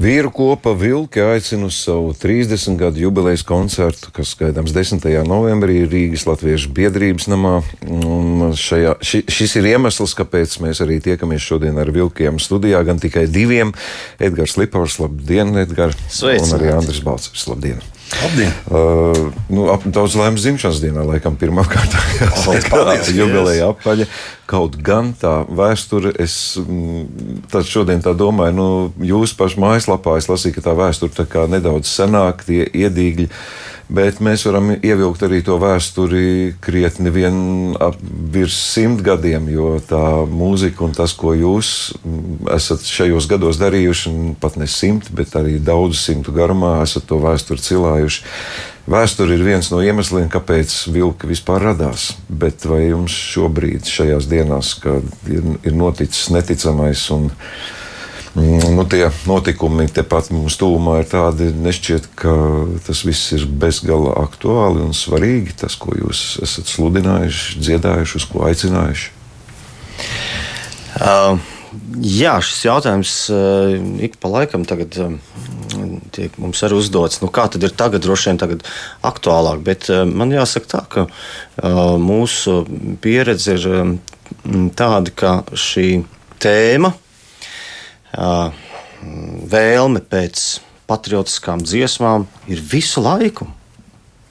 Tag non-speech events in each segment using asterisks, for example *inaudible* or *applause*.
Vīru kopa Vilki aicina uz savu 30 gadu jubilejas koncertu, kas gaidāms 10. novembrī Rīgas Latviešu biedrības namā. Un šajā, ši, šis ir iemesls, kāpēc mēs arī tiekamies šodien ar Vilkiem studijā, gan tikai diviem. Edgars Lipavs, labdien, Edgars! Sveic! Un arī Andris Balcers, labdien! Labdien! Uh, nu, ap, daudz laimes dzimšanas dienā, laikam, pirmā kārtā *laughs* jāsaka, jubileja apaļa. Kaut gan tā vēsture, es mm, šodien tā domāju, nu, jūs pašu mājaslapā es lasīju, ka tā vēsture tā kā nedaudz senāk, tie iedīgļi, bet mēs varam ievilkt arī to vēsturi krietni vien ap virs simt gadiem, jo tā mūzika un tas, ko jūs mm, esat šajos gados darījuši, pat ne simt, bet arī daudzu simtu garumā esat to vēsturi cilājuši. Vēsture ir viens no iemesliem, kāpēc vilka vispār radās. Bet vai jums šobrīd, šajās dienās, kad ir, ir noticis neticamais un mm, nu, tie notikumi tepat mums tūmā ir tādi, nešķiet, ka tas viss ir bezgala aktuāli un svarīgi, tas, ko jūs esat sludinājuši, dziedājuši, uz ko aicinājuši? Uh, jā, šis jautājums uh, ik pa laikam tagad. Uh, tiek mums arī uzdots, nu, kā tad ir tagad, droši vien tagad aktuālāk. Bet uh, man jāsaka tā, ka mūsu pieredze ir tāda, ka šī tēma, vēlme pēc patriotiskām dziesmām ir visu laiku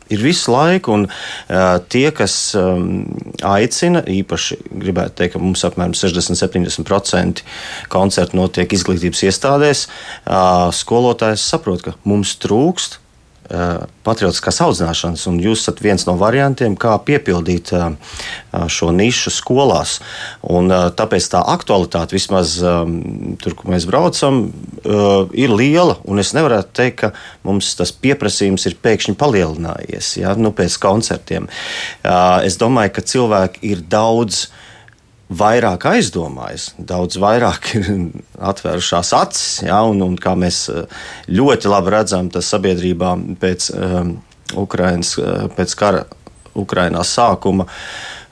ir visu laiku. Un, uh, tie, kas um, aicina, īpaši gribētu teikt, ka mums apmēram 60-70% koncertu notiek izglītības iestādēs, uh, skolotājs saprot, ka mums trūkst patriotiskās audzināšanas, un jūs esat viens no variantiem, kā piepildīt eh, šo nišu skolās. Un, eh, tāpēc tā aktualitāte vismaz tur, kur mēs braucam, ir liela, un es nevaru teikt, ka mums tas pieprasījums ir pēkšņi palielinājies ja, nu, pēc koncertiem. Es domāju, ka cilvēki ir daudz vairāk aizdomājas, daudz vairāk ir atvērušās acis. Ja, un, un kā mēs eh, ļoti labi redzam, tas sabiedrībā pēc, um, Ukrainas, eh, pēc kara Ukrainā sākuma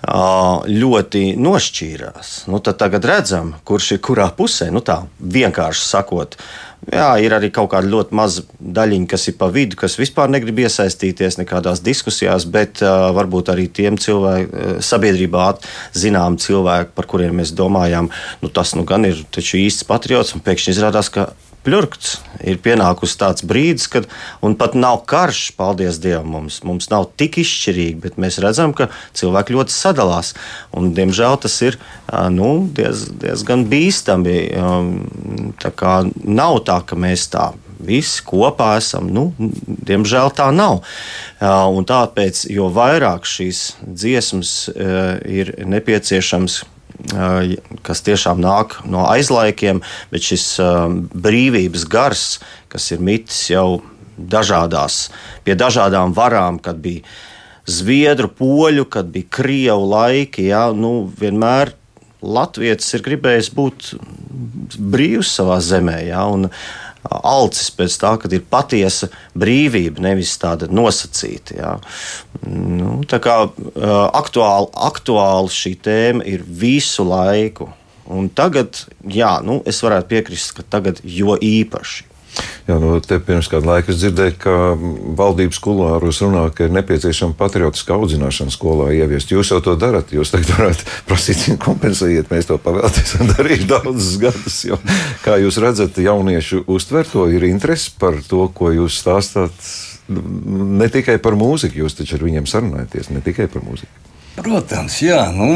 ļoti nošķīrās. Nu, tagad redzam, kurš ir kurā pusē. Nu, tā vienkārši sakot, jā, ir arī kaut kāda ļoti maza daļiņa, kas ir pa vidu, kas vispār negrib iesaistīties nekādās diskusijās, bet uh, varbūt arī tiem cilvēkiem, sabiedrībā zinām cilvēki, par kuriem mēs domājām, nu, tas nu gan ir īsts patriots, un pēkšņi izrādās, ka pļurkts. Ir pienākusi tāds brīdis, kad pat nav karš, paldies Dievam, mums, mums nav tik izšķirīgi, bet mēs redzam, ka cilvēki ļoti sadalās. Un, diemžēl tas ir nu, diez, diezgan bīstami. Tā kā nav tā, ka mēs tā visi kopā esam. Nu, diemžēl tā nav. Un tāpēc, jo vairāk šīs dziesmas ir nepieciešams kas tiešām nāk no aizlaikiem, bet šis brīvības gars, kas ir mitis jau dažādās, pie dažādām varām, kad bija zviedru, poļu, kad bija krievu laiki, jā, nu, vienmēr Latvijas ir gribējis būt brīvs savā zemē. Jā, un, uh, alcis pēc tā, ka ir patiesa brīvība, nevis tāda nosacīta. Jā. Nu, tā kā aktuāli, aktuāli šī tēma ir visu laiku. Un tagad, jā, nu, es varētu piekrist, ka tagad jo īpaši. Jā, nu, te pirms kāda laika es dzirdēju, ka valdības kulāros runā, ka ir nepieciešama patriotiska audzināšana skolā ieviest. Jūs jau to darat, jūs tagad varētu prasīt, kompensējiet, mēs to pavēlēsim darīt daudzus gadus. Jo, kā jūs redzat, jaunieši uztver to, ir interesi par to, ko jūs stāstāt. Ne tikai par mūziku, jūs taču ar viņiem sarunājaties, ne tikai par mūziku. Protams, jā. Nu,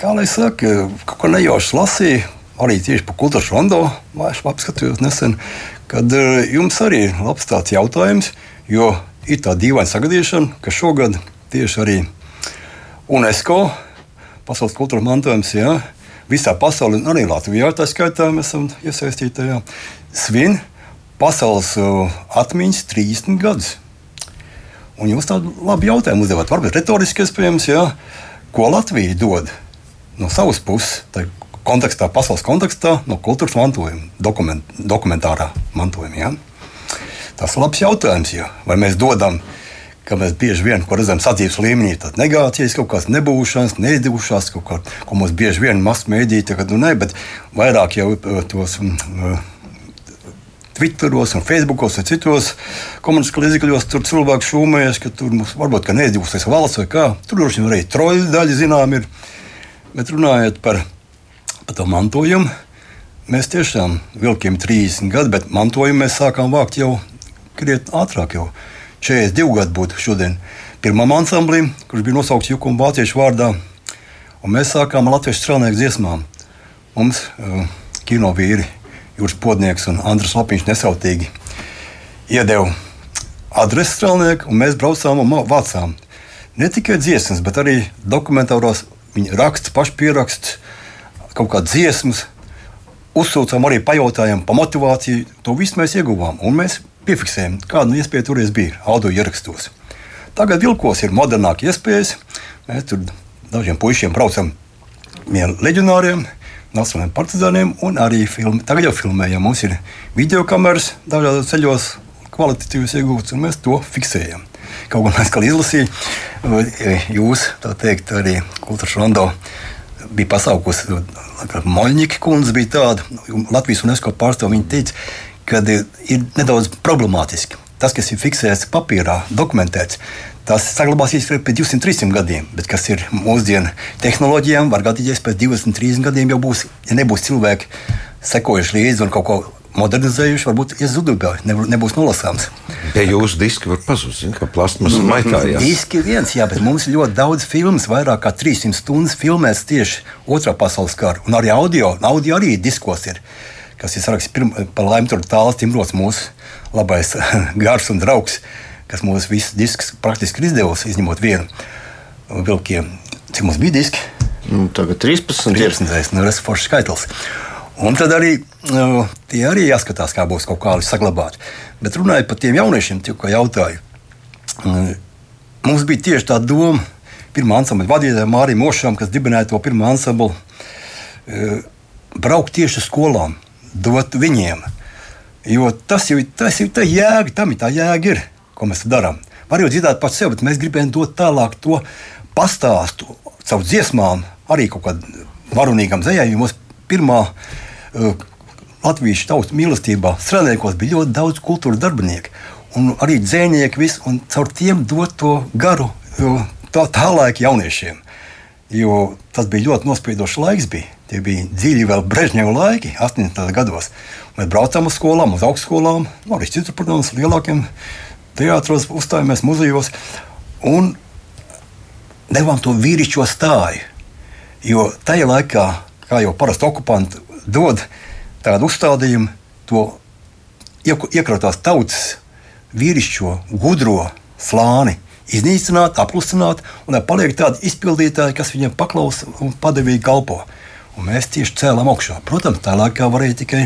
kā lai saka, kaut ko nejauši lasīju arī tieši par kultūras rondo mājaslapu apskatījos nesen, kad uh, jums arī ir labs tāds jautājums, jo ir tā dīvaina sagadīšana, ka šogad tieši arī UNESCO pasaules kultūras mantojums, jā, visā pasaulē, arī Latvijā, tā skaitā mēs esam iesaistīti tajā, svin pasaules uh, atmiņas 30 gadus. Un jūs tādu labu jautājumu uzdevāt, varbūt retoriski iespējams, jā, ko Latvija dod no savas puses, kontekstā, pasaules kontekstā, no kultūras mantojuma, dokument, dokumentārā mantojuma. Ja? Tas ir labs jautājums, jo vai mēs dodam, ka mēs bieži vien redzam sadzīves līmenī, tad negācijas, kaut kādas nebūšanas, neizdevušās, kaut kā, ko mums bieži vien mazs mēdīja, tagad nu ne, bet vairāk jau tos. Uh, Twitteros, un Facebookos un citos komunistiskos līdzekļos tur cilvēki šūmējas, ka tur mums varbūt neizdzīvosies valsts vai kā. Tur droši vien arī troļu daļa zinām ir. Bet runājot par, par to mantojumu, mēs tiešām vilkiem 30 gadu, bet mantojumu mēs sākām vākt jau krietni ātrāk. Jau 42 gadu būtu šodien pirmam ansamblim, kurš bija nosaukts Jukuma Vāciešu vārdā. Un mēs sākām ar latviešu strēlnieku dziesmām. Mums uh, kino vīri, Jūras Podnieks un Andris Lapiņš nesautīgi iedeva adresi strēlnieku, un mēs braucām un vācām ne tikai dziesmas, bet arī dokumentāros viņa raksts, pašpieraksts, kaut kādas dziesmas. Uzsūcām arī pajautājām, pa motivāciju. To visu mēs ieguvām. Un mēs piefiksējām, kāda iespēja toreiz bija audio ierakstos. Tagad vilkos ir modernākie iespējas. Mēs tur dažiem puišiem braucam ar leģionāriem, nacionālajiem partizāniem un arī filmu. Tagad jau filmējam. Mums ir video kameras dažādos ceļos, kvalitatīvas iegūtas, un mēs to fiksējam. Kaut gan es izlasīju, jūs, teikt, arī kultūras rondo bija pasaukusi, ka Moļņika kundze bija tāda, Latvijas UNESCO pārstāvja, viņa teica, ka ir nedaudz problemātiski tas, kas ir fiksēts papīrā, dokumentēts, tas saglabāsies pēc 200, 300 gadiem. Bet kas ir mūsdienu tehnoloģijām, var gadīties pēc 20, 30 gadiem jau būs, ja nebūs cilvēki sekojuši līdzi un kaut ko modernizējuši, varbūt iezudubē, nebūs nolasāms. Ja jūsu diski var pazust, kā plasmas maitājās. Diski viens, jā, bet mums ir ļoti daudz filmas, vairāk kā 300 stundas filmēts tieši otrā pasaules kara. Un arī audio, audio arī diskos ir, kas ir saraksts par laimi tur tāls Timrots mūsu labais *laughs* gars un draugs, kas mums visus diskus praktiski ir izdevusi, izņemot vienu vilkiem. Cik mums bija diski? Nu, tagad 13. 13. Nu, tas ir foršs skaitlis. Un tad arī nu, tie arī jāskatās, kā būs kaut kā saglabāti. Bet runājot par tiem jauniešiem, ko jautāju, mm, mums bija tieši tā doma, pirmā ansambļa vadītājai Mārim Mošam, kas dibināja to pirmo ansamblu, e, braukt tieši uz skolām, dot viņiem Jo tas jau tas ir tā jēga, tam ir tā jēga, ir, ko mēs darām. Var jau dzirdēt pats sev, bet mēs gribējām dot tālāk to pastāstu caur dziesmām, arī kaut kādam varonīgam zējājumam. Pirmā uh, latviešu tautas mīlestībā strādājot, bija ļoti daudz kultūras darbinieku. Un arī dzēnieki, vis, un caur tiem dot to garu tā, tā laika jauniešiem. Jo tas bija ļoti nospiedošs laiks. Bija. Tie bija dziļi vēl Brežņeva laiki, 80. gados. Mēs braucām uz skolām, uz augstskolām, nu, arī citur, protams, lielākiem teātros, uzstājāmies muzejos un devām to vīrišķo stāju. Jo tajā laikā, kā jau parasti okupanti dod tādu uzstādījumu, to iekrātās tautas vīrišķo, gudro slāni iznīcināt, aplusināt, un lai paliek tādi izpildītāji, kas viņiem paklausa un padevīgi kalpo. Un mēs tieši cēlām augšā. Protams, tā laikā varēja tikai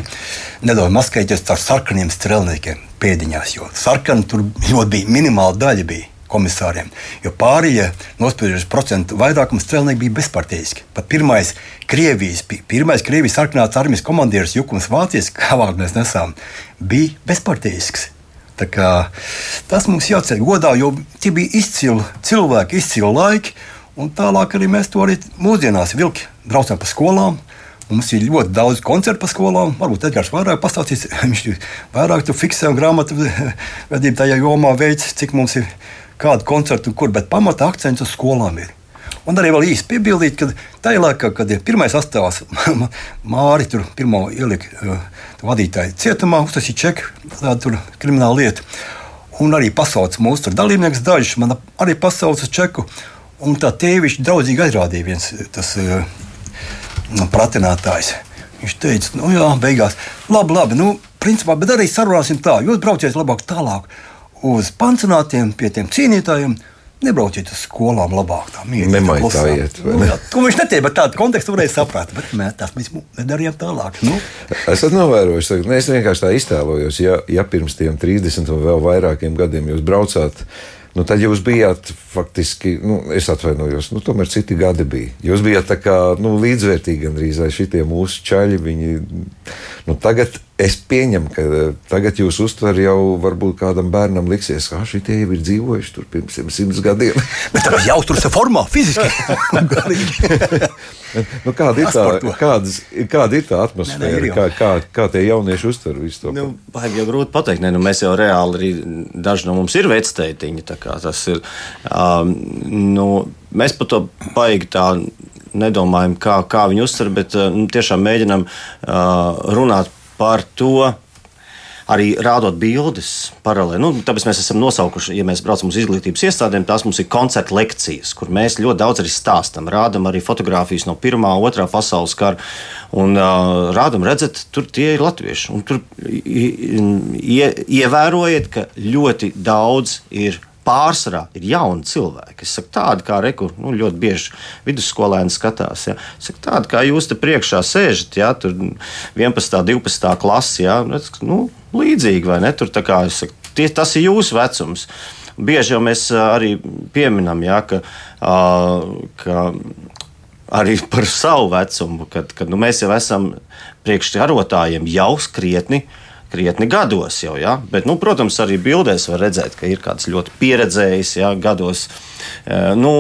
nedaudz maskēties ar sarkaniem strēlniekiem pēdiņās, jo sarkani tur ļoti bija minimāla daļa. Bija komisāriem. Jo pārējie nospieduši procentu vairākums strēlnieki bija bezparteiski. Pat pirmais Krievijas, pirmais Krievijas sarkanās armijas komandieris Jukums Vācijas, *laughs* kā vārdu mēs nesām, bija bezparteisks. Tas mums jāceļ godā, jo tie bija izcili cilvēki, izcili laiki. Un tālāk arī mēs to arī mūsdienās vilki braucam pa skolām. Mums ir ļoti daudz koncertu pa skolām. Varbūt Edgars vairāk pastāstīs. *laughs* Viņš vairāk fiksē un grāmatu *laughs* vedību tajā jomā veids, cik mums ir kādu koncertu un kur. Bet pamata akcents uz skolām ir. Un arī vēl īsi piebildīt, ka tajā laikā, kad ir pirmais astāvs, *laughs* Māri tur pirmo ielika uh, vadītāju cietumā, uztaisīja čeku, tādu kriminālu lietu. Un arī pasauca mūsu dalībnieks dažs, man arī pasauca čeku. Un tā tēvišķi draudzīgi aizrādīja viens tas uh, pratinātājs. Viņš teica, nu jā, beigās, labi, labi, nu, principā, bet arī sarunāsim tā, jūs brauciet labāk tālāk uz pansionātiem pie tiem cīnītājiem. Nebrauciet uz skolām, labāk tā mierīgi. Nemaitājiet. Nu, jā, to viņš neteica, bet tādu kontekstu varēja saprast. Bet mēs tas nedarījām tālāk. Nu. Esat novērojuši, ka es vienkārši tā iztēlojos, ja, ja pirms tiem 30 vai vēl vairākiem gadiem jūs braucāt, nu, tad jūs bijāt faktiski, nu, es atvainojos, nu, tomēr citi gadi bija. Jūs bijat tā kā nu, līdzvērtīgi gandrīz vai šitie mūsu čaļi. Viņi, nu, tagad es pieņemu, ka tagad jūs uztver jau varbūt kādam bērnam liksies, ka šitie jau ir dzīvojuši tur pirms simts gadiem. *laughs* Bet tā jau tur ir formā, fiziski. *laughs* *laughs* nu, kāda, ir tā, kādas, kāda ir tā atmosfēra? Ne, ne, kā, kā, kā tie jaunieši uztver visu to? Nu, Baigi jau grūti pateikt. Ne, nu, mēs jau reāli arī daži no mums ir vecteitiņi. Tas ir. Um, nu, mēs par to baigi tā nedomājam, kā, kā viņi uztver, bet nu, tiešām mēģinam uh, runāt par to arī rādot bildes paralēli. Nu, tāpēc mēs esam nosaukuši, ja mēs braucam uz izglītības iestādēm, tās mums ir koncerta lekcijas, kur mēs ļoti daudz arī stāstam. Rādām arī fotogrāfijas no Pirmā, Otrā pasaules kara. Un uh, rādām, redzat, tur tie ir latvieši. Un tur ie, ievērojiet, ka ļoti daudz ir pārsvarā ir jauni cilvēki. Es saku, tādi kā rekur, nu, ļoti bieži vidusskolēni skatās. Ja. Es saku, tādi kā jūs te priekšā sēžat, ja tur 11. 12. klase, ja. nu, līdzīgi vai ne? Tur, kā, saku, tie, tas ir jūsu vecums. Bieži jau mēs arī pieminam, ja, ka, ka arī par savu vecumu, kad, kad nu, mēs jau esam priekškarotājiem jau krietni krietni gados jau. Ja? Bet, nu, protams, arī bildēs var redzēt, ka ir kāds ļoti pieredzējis ja, gados. E, nu,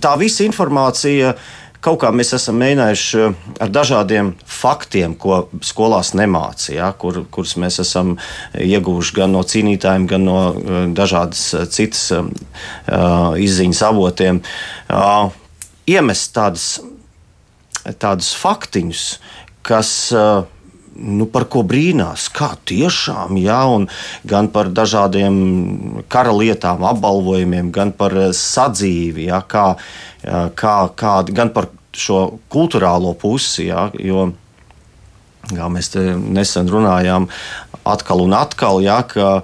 tā visa informācija. Kaut kā mēs esam mēģinājuši ar dažādiem faktiem, ko skolās nemācīja, ja, kur, kurus mēs esam ieguvuši gan no cīnītājiem, gan no uh, dažādas citas uh, izziņas avotiem. Uh, iemest tādus faktiņus, kas uh, nu, par ko brīnās. Kā tiešām, jā, gan par dažādiem kara lietām, apbalvojumiem, gan par eh, sadzīvi, jā, kā, kā, kā, gan par šo kultūrālo pusi. Jā, jo, kā mēs nesen runājām, atkal un atkal, jā, ka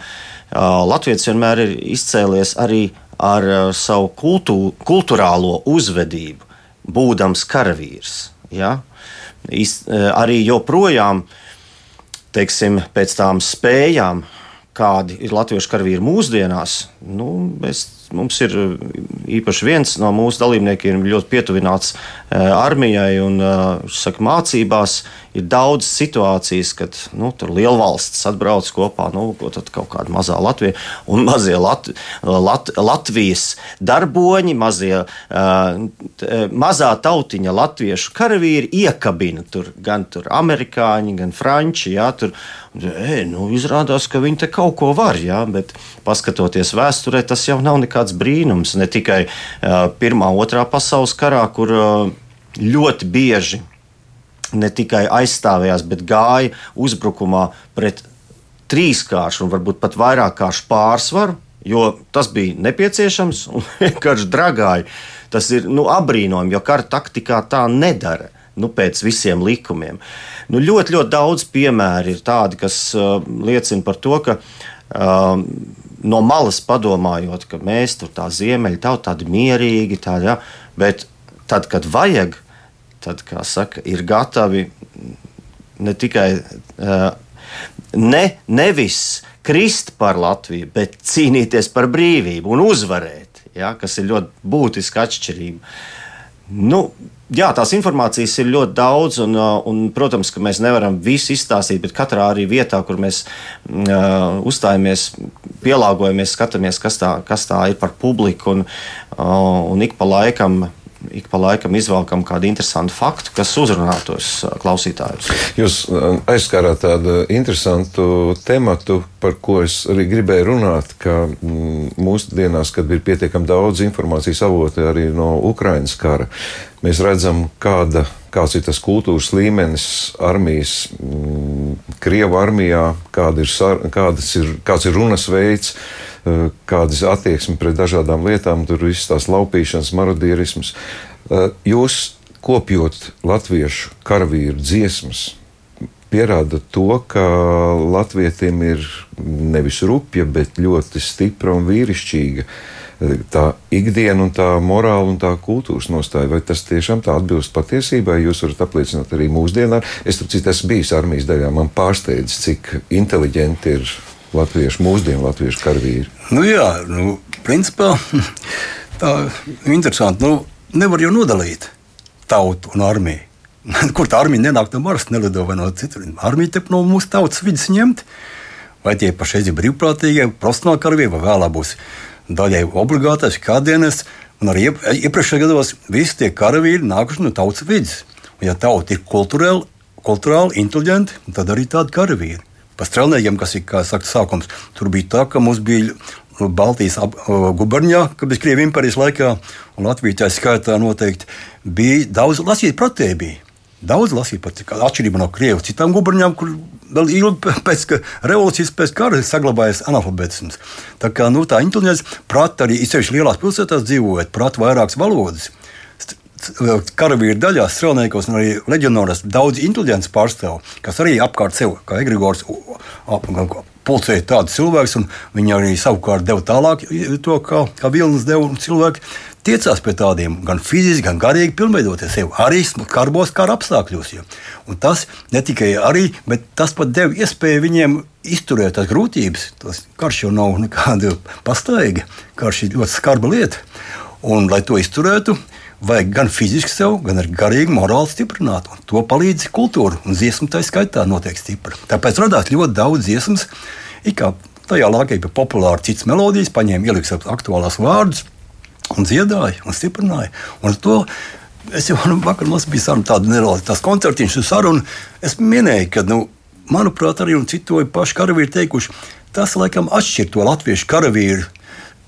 Latvijas vienmēr ir izcēlies arī ar savu kultū, kultūrālo uzvedību, būdams karavīrs. Ja? Iz, arī joprojām uh, teiksim, pēc tām spējām, kādi ir latviešu karavīri mūsdienās, nu, mēs Mums ir uh, īpaši viens no mūsu dalībniekiem ļoti pietuvināts uh, armijai un uh, saka, mācībās. Ir daudz situācijas, kad nu, tur liela valsts atbrauc kopā, nu, kaut kāda mazā Latvija un mazie Lat, Lat, Latvijas darboņi, mazie, mazā tautiņa latviešu karavīri iekabina tur gan tur amerikāņi, gan franči. Jā, tur, e, nu, izrādās, ka viņi te kaut ko var, jā, bet paskatoties vēsturē, tas jau nav nekāds brīnums. Ne tikai uh, Pirmā, Otrā pasaules karā, kur uh, ļoti bieži ne tikai aizstāvējās, bet gāja uzbrukumā pret trīskāršu un varbūt pat vairākkāršu pārsvaru, jo tas bija nepieciešams un *laughs* vienkārši dragāja. Tas ir nu, apbrīnojami, jo kara taktikā tā nedara. Nu, pēc visiem likumiem. Nu, ļoti, ļoti daudz piemēru ir tādi, kas uh, liecina par to, ka uh, no malas padomājot, ka mēs tur tā ziemeļi tauta tādi mierīgi, tādi, ja, bet tad, kad vajag, tad, saka, ir gatavi ne tikai ne, nevis krist par Latviju, bet cīnīties par brīvību un uzvarēt, ja, kas ir ļoti būtiska atšķirība. Nu, Jā, tās informācijas ir ļoti daudz, un, uh, un, protams, ka mēs nevaram visu izstāstīt, bet katrā arī vietā, kur mēs uh, uzstājamies, pielāgojamies, skatāmies, kas tā, kas tā ir par publiku, un, uh, un ik pa laikam ik pa laikam izvelkam kādu interesantu faktu, kas uzrunā tos klausītājus. Jūs aizskārāt tādu interesantu tematu, par ko es arī gribēju runāt, ka mūsdienās, kad ir pietiekami daudz informācijas avoti arī no Ukrainas kara, mēs redzam, kāda kāds ir tas kultūras līmenis armijas, Krievu armijā, kāda ir, kādas ir, kāds ir runas veids. Eh, kādas attieksme pret dažādām lietām, tur viss tās laupīšanas, marodierisms. Eh, jūs kopjot latviešu karavīru dziesmas, pierāda to, ka latvietim ir nevis rupja, bet ļoti stipra un vīrišķīga eh, tā ikdiena un tā morāla un tā kultūras nostāja. Vai tas tiešām tā atbilst patiesībai? Jūs varat apliecināt arī mūsdienā. Es tam citu esmu bijis armijas daļā. Man pārsteidz, cik inteliģenti ir latviešu, mūsdienu latviešu karavīri? Nu jā, nu, principā. *laughs* Tā ir interesanti. Nu, nevar jau nodalīt tautu un armiju. *laughs* Kur tā armija nenāk no Maras, nelido vai no citur. Armija te no mūsu tautas vidus ņemt. Vai tie pašreiz ir brīvprātīgie, profesionāli karavīri, vai vēlāk būs daļai obligātais kādienas. Un arī iepriekšējā gados visi tie karavīri nākuši no tautas vidus. Un, ja tauta ir kultūrāli, kultūrāli inteliģenti, tad arī tādi karavīri. Par strēlniekiem, kas ir saka, sākums, tur bija tā, ka mums bija Baltijas gubernijā, kad bija Krievijas impērijas laikā, un Latvijas tā skaitā noteikti bija daudz lasīt pretēji. Daudz lasīt par atšķirību no Krievijas citām gubernijām, kur vēl ilgi pēc revolūcijas, pēc kara saglabājies analfabētisms. Tā kā nu, tā inteliģence, prāt, arī izsevišķi lielās pilsētās dzīvojot, prāt, vairākas valodas karavīru daļās, strēlniekos un arī leģionāros daudz inteliģents pārstāv, kas arī apkārt sev, kā Egrigors, pulcēja tādus cilvēkus, un viņi arī savukārt deva tālāk to, kā, kā Vilnis deva cilvēku. Tiecās pie tādiem gan fiziski, gan garīgi pilnveidoties sev, arī karbos kara apstākļos. Ja. Un tas ne tikai arī, bet tas pat deva iespēju viņiem izturēt tās grūtības. Tas karš jau nav nekāda pastaiga, karš ir ļoti skarba lieta. Un, lai to izturētu, vajag gan fiziski sev, gan arī garīgi, morāli stiprināt. To palīdz kultūra un dziesmu tā skaitā notiek stipra. Tāpēc radās ļoti daudz dziesmas. Tajā laikā bija populāri citas melodijas, paņēma ieliks aktuālās vārdus un dziedāja un stiprināja. Un to es jau nu, vakar mums bija saruna, tāda neliela koncertiņš un saruna. Es minēju, ka, nu, manuprāt, arī citu pašu karavīru teikuši, tas laikam atšķir to latviešu karavīru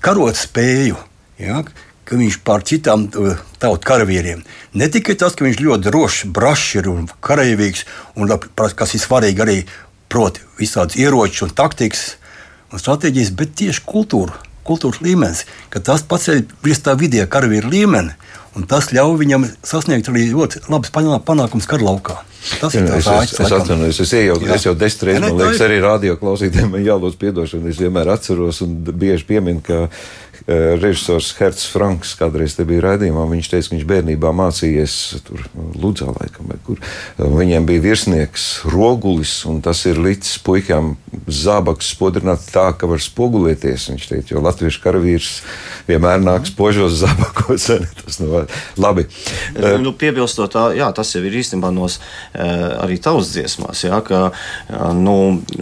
karot spēju. Ja? Ka viņš pār citām uh, tautu karavīriem. Ne tikai tas, ka viņš ļoti drošs, brašs ir un karavīgs, un kas ir svarīgi arī proti visādas ieročus un taktikas un stratēģijas, bet tieši kultūra, kultūras līmenis, ka tas paceļ virs tā vidējā karavīra līmeni, un tas ļauj viņam sasniegt arī ļoti labus panākumus karlaukā. Tas ir tas, kas manā skatījumā, es, es, ejau, es jau desmit reizes, man liekas, arī radio klausītājiem jālūdz piedošanu. Es vienmēr atceros un bieži pieminu, ka režisors Herts Franks kādreiz te bija raidījumā. Viņš teica, ka viņš bērnībā mācījies tur Ludzā, laikam, kur eh, viņiem bija virsnieks Rogulis, un tas ir līdz puikām zābaks spodrināt tā, ka var spogulēties. Viņš teica, jo latviešu karavīrs vienmēr nāk spožos zābakos. *laughs* tas nu, labi. Nu, piebilstot, tā, jā, tas jau ir īstenībā nos arī tavas dziesmās, jā, ka, nu,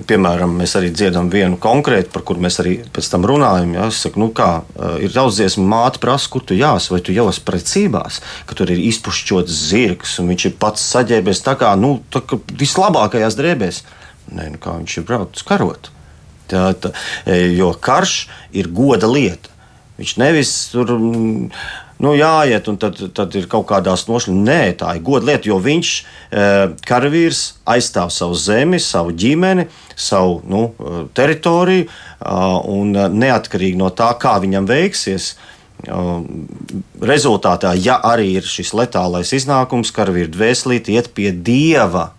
piemēram, mēs arī dziedam vienu konkrētu, par kur mēs arī pēc tam runājam. Jā, es saku, nu kā, ir daudz dziesmu, māte prasa, kur tu jās, vai tu jau esi precībās, ka tur ir izpušķots zirgs un viņš ir pats saģērbies tā kā, nu, tā kā vislabākajās drēbēs. Nē, nu kā viņš ir braucis karot. Tā, tā, jo karš ir goda lieta. Viņš nevis tur nu, jāiet, un tad, tad ir kaut kādās nošķirtās. Nē, tā ir goda lieta, jo viņš, e, karavīrs, aizstāv savu zemi, savu ģimeni, savu nu, teritoriju, un neatkarīgi no tā, kā viņam veiksies. Rezultātā, ja arī ir šis letālais iznākums, karavīra dvēselīte iet pie dieva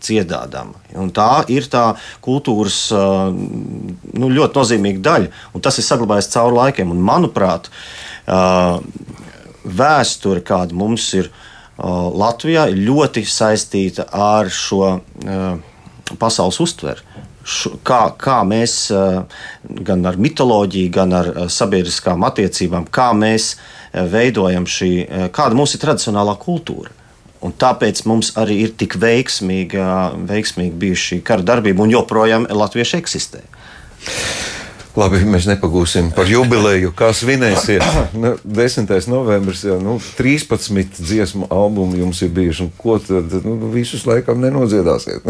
dziedādama. Un tā ir tā kultūras nu, ļoti nozīmīga daļa, un tas ir saglabājies cauri laikiem. Un, manuprāt, vēsture, kāda mums ir Latvijā, ir ļoti saistīta ar šo pasaules uztveri. Kā, kā mēs gan ar mitoloģiju, gan ar sabiedriskām attiecībām, kā mēs veidojam šī, kāda mums ir tradicionālā kultūra. Un tāpēc mums arī ir tik veiksmīga, veiksmīga bijusi šī kara darbība, un joprojām latvieši eksistē. Labi, mēs nepagūsim par jubileju. Kā svinēsiet? *clears throat* Nu, 10. novembris, jau nu, 13 dziesmu albumi jums ir bijuši. Ko tad nu, visus laikam nenodziedāsiet?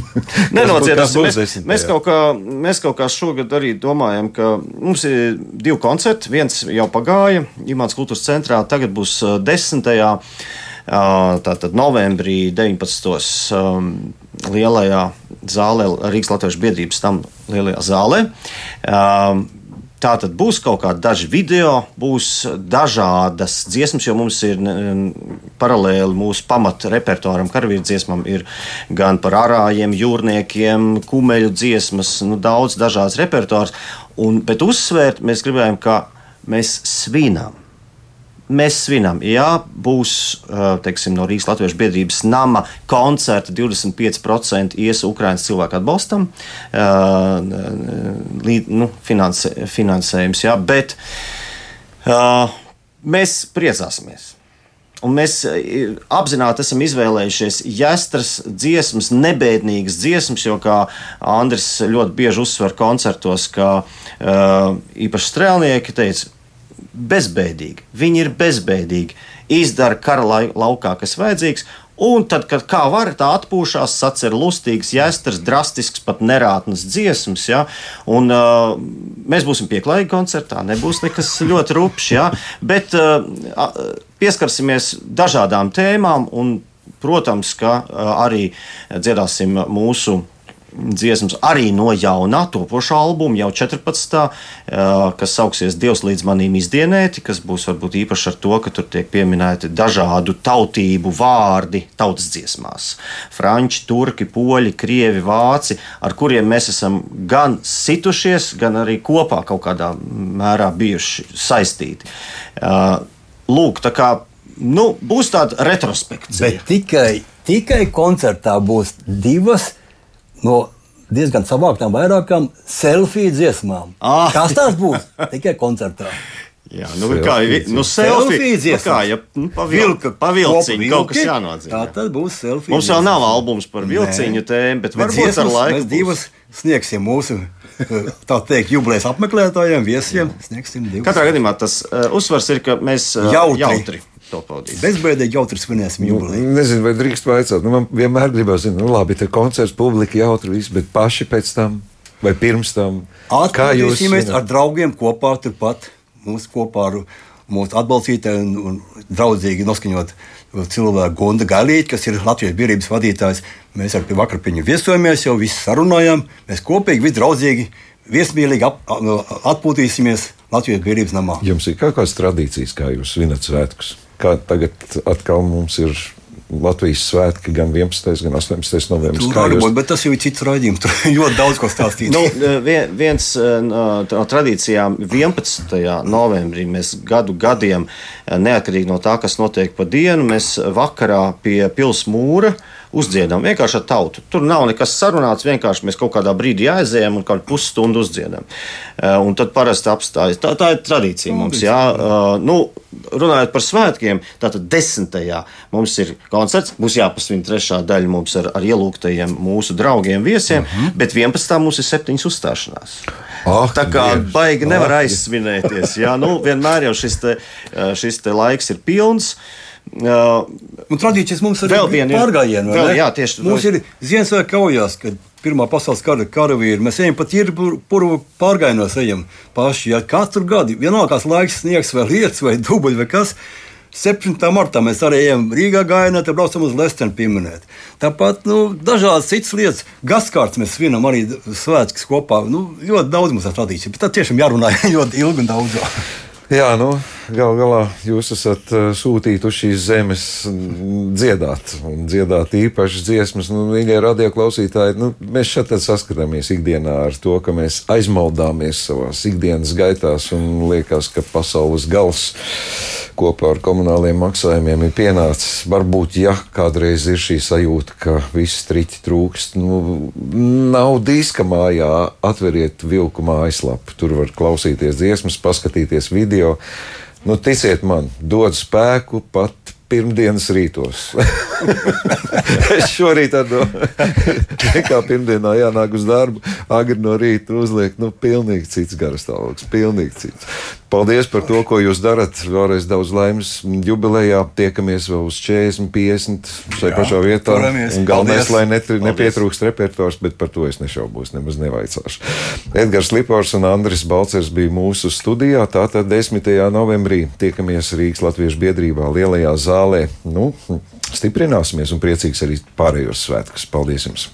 *laughs* Nenodziedāsim. Mēs, mēs, kaut kā, mēs kaut kā šogad arī domājam, ka mums ir divi koncerti. Viens jau pagāja Imants Kultūras centrā, tagad būs 10. Tātad novembrī 19. Um, lielajā zālē, Rīgas Latvijas biedrības tam lielajā zālē. Um, Tā tad būs kaut kādi daži video, būs dažādas dziesmas, jo mums ir paralēli mūsu pamata repertuāram, karavīru dziesmām, ir gan par arājiem, jūrniekiem, kumeļu dziesmas, nu, daudz dažādas repertuārs. Un, bet uzsvērt mēs gribējām, ka mēs svinām mēs svinam. Jā, būs teiksim, no Rīgas Latvijas biedrības nama koncerta 25% ies Ukraiņas cilvēku atbalstam, līd, nu, finansē, finansējums. Jā, bet, mēs priecāsimies. Un mēs apzināti esam izvēlējušies jāstras dziesmas, nebēdīgas dziesmas, jo, kā Andris ļoti bieži uzsver koncertos, ka īpaši strēlnieki teica, bezbēdīgi. Viņi ir bezbēdīgi, izdara kara laukā, kas vajadzīgs, Un tad, kad kā var, tā atpūšās, sacer lustīgs, jāstars, drastisks, pat nerātnes dziesmas. Ja? Un, uh, mēs būsim pieklājīgi koncertā, nebūs nekas ļoti rupšs, ja? bet uh, pieskarsimies dažādām tēmām un, protams, ka uh, arī dziedāsim mūsu dziesmas arī no jaunā topošā albuma, jau 14. kas sauksies Dievs līdz manim izdienēti, kas būs varbūt īpaši ar to, ka tur tiek pieminēti dažādu tautību vārdi tautas dziesmās. Franči, turki, poļi, krievi, vāci, ar kuriem mēs esam gan situšies, gan arī kopā kaut kādā mērā bijuši saistīti. Lūk, tā kā nu, būs tāda retrospekcija. Bet tikai, tikai koncertā būs divas no diezgan savāktām vairākām selfiju dziesmām. Ah. Kas tās būs? Tikai koncertā. Jā, nu, kā nu, selfija, nu, kā, ja nu, pavilka, pavilciņu kaut kas jānodzīmē. Tā tad būs selfija. Mums vēl nav albums par vilciņu tēmu, bet, bet varbūt dziesmas, ar laiku. Mēs divas sniegsim mūsu, *laughs* tā teikt, jubilejas apmeklētājiem, viesiem. Sniegsim divas. Katrā gadījumā tas uh, uzsvars ir, ka mēs uh, jautri. jautri to pavadīt. Bezbēdīgi jautri svinēsim nu, jubileju. Nu, nezinu, vai drīkst vaicāt. Nu, man vienmēr gribās zināt, nu labi, te koncerts, publika jautri, viss, bet paši pēc tam vai pirms tam. Kā jūs esat ar draugiem kopā turpat, mūsu kopā ar mūsu atbalstītāju un, un draudzīgi noskaņot cilvēku Gonda Galīti, kas ir Latvijas biedrības vadītājs. Mēs ar vakar pie viņa viesojamies, jau visu sarunājām. Mēs kopīgi, visdraudzīgi, viesmīlīgi ap, atpūtīsimies Latvijas biedrības namā. Jums ir kaut kādas tradīcijas, kā jūs svinat svētkus? Kā tagad atkal mums ir Latvijas svētki gan 11. gan 18. novembris. Tur var būt, bet tas jau ir cits raidījums. Tur *laughs* ļoti daudz ko stāstīt. nu, viens no, no tradīcijām 11. novembrī mēs gadu gadiem, neatkarīgi no tā, kas notiek pa dienu, mēs vakarā pie pils mūra uzdziedam. Vienkārši ar tautu. Tur nav nekas sarunāts. Vienkārši mēs kaut kādā brīdī aizējām un kādu pusstundu uzdziedam. Eh, un tad parasti apstājas. Tā, tā ir tradīcija mums. Jā. Eh, nu, runājot par svētkiem, tātad desmitajā mums ir koncerts. Būs jāpasvin trešā daļa mums ar, ar ielūgtajiem mūsu draugiem, viesiem, uh mhm. -huh. bet 11. mums ir septiņas uzstāšanās. Oh, tā kā dievi. baigi nevar oh, aizsvinēties. Jā, nu, vienmēr jau šis, te, eh, šis te laiks ir pilns. Uh, un tradīcijas mums ir pārgājienā. Jā, tieši mums ir Ziemassvētku kaujās, kad Pirmā pasaules kara karavīri. Mēs ejam pat ir purvu pārgājienos, ejam paši. Ja katru gadu, vienalga kāds laiks, sniegs vai lietas vai dubļi vai kas. 17. martā mēs arī ejam Rīgā gājienā, tad braucam uz Lestenu pieminēt. Tāpat nu, dažādas citas lietas, gaskārts mēs svinam arī svētkus kopā. Nu, ļoti daudz mums ir tradīcija, bet tā tiešām jārunā *laughs* ļoti ilgi un daudz. Jā, nu, gal galā jūs esat uh, sūtīti uz šīs zemes dziedāt, un dziedāt īpašas dziesmas. Nu, Mīļie radioklausītāji, nu, mēs šeit saskaramies ikdienā ar to, ka mēs aizmaldāmies savās ikdienas gaitās un liekas, ka pasaules gals kopā ar komunāliem maksājumiem ir pienācis. Varbūt, ja kādreiz ir šī sajūta, ka viss triķi trūkst, nu, nav diska mājā, atveriet vilku mājaslapu. Tur var klausīties dziesmas, paskatīties video video. Nu, ticiet man, dod spēku pat pirmdienas rītos. *laughs* es šorīt to *laughs* kā pirmdienā jānāk uz darbu, agri no rīta uzliek, nu, pilnīgi cits garastāvoklis, pilnīgi cits. Paldies par to, ko jūs darat. Vēlreiz daudz laimes jubilejā. Tiekamies vēl uz 40, 50 šai Jā, pašā vietā. Un galvenais, lai netri, nepietrūkst repertuārs, bet par to es nešaubos, nemaz nevaicāšu. Edgars Lipors un Andris Balcers bija mūsu studijā. Tātad 10. novembrī tiekamies Rīgas Latviešu biedrībā lielajā zālē. Nu, stiprināsimies un priecīgs arī pārējos svētkus. Paldies jums!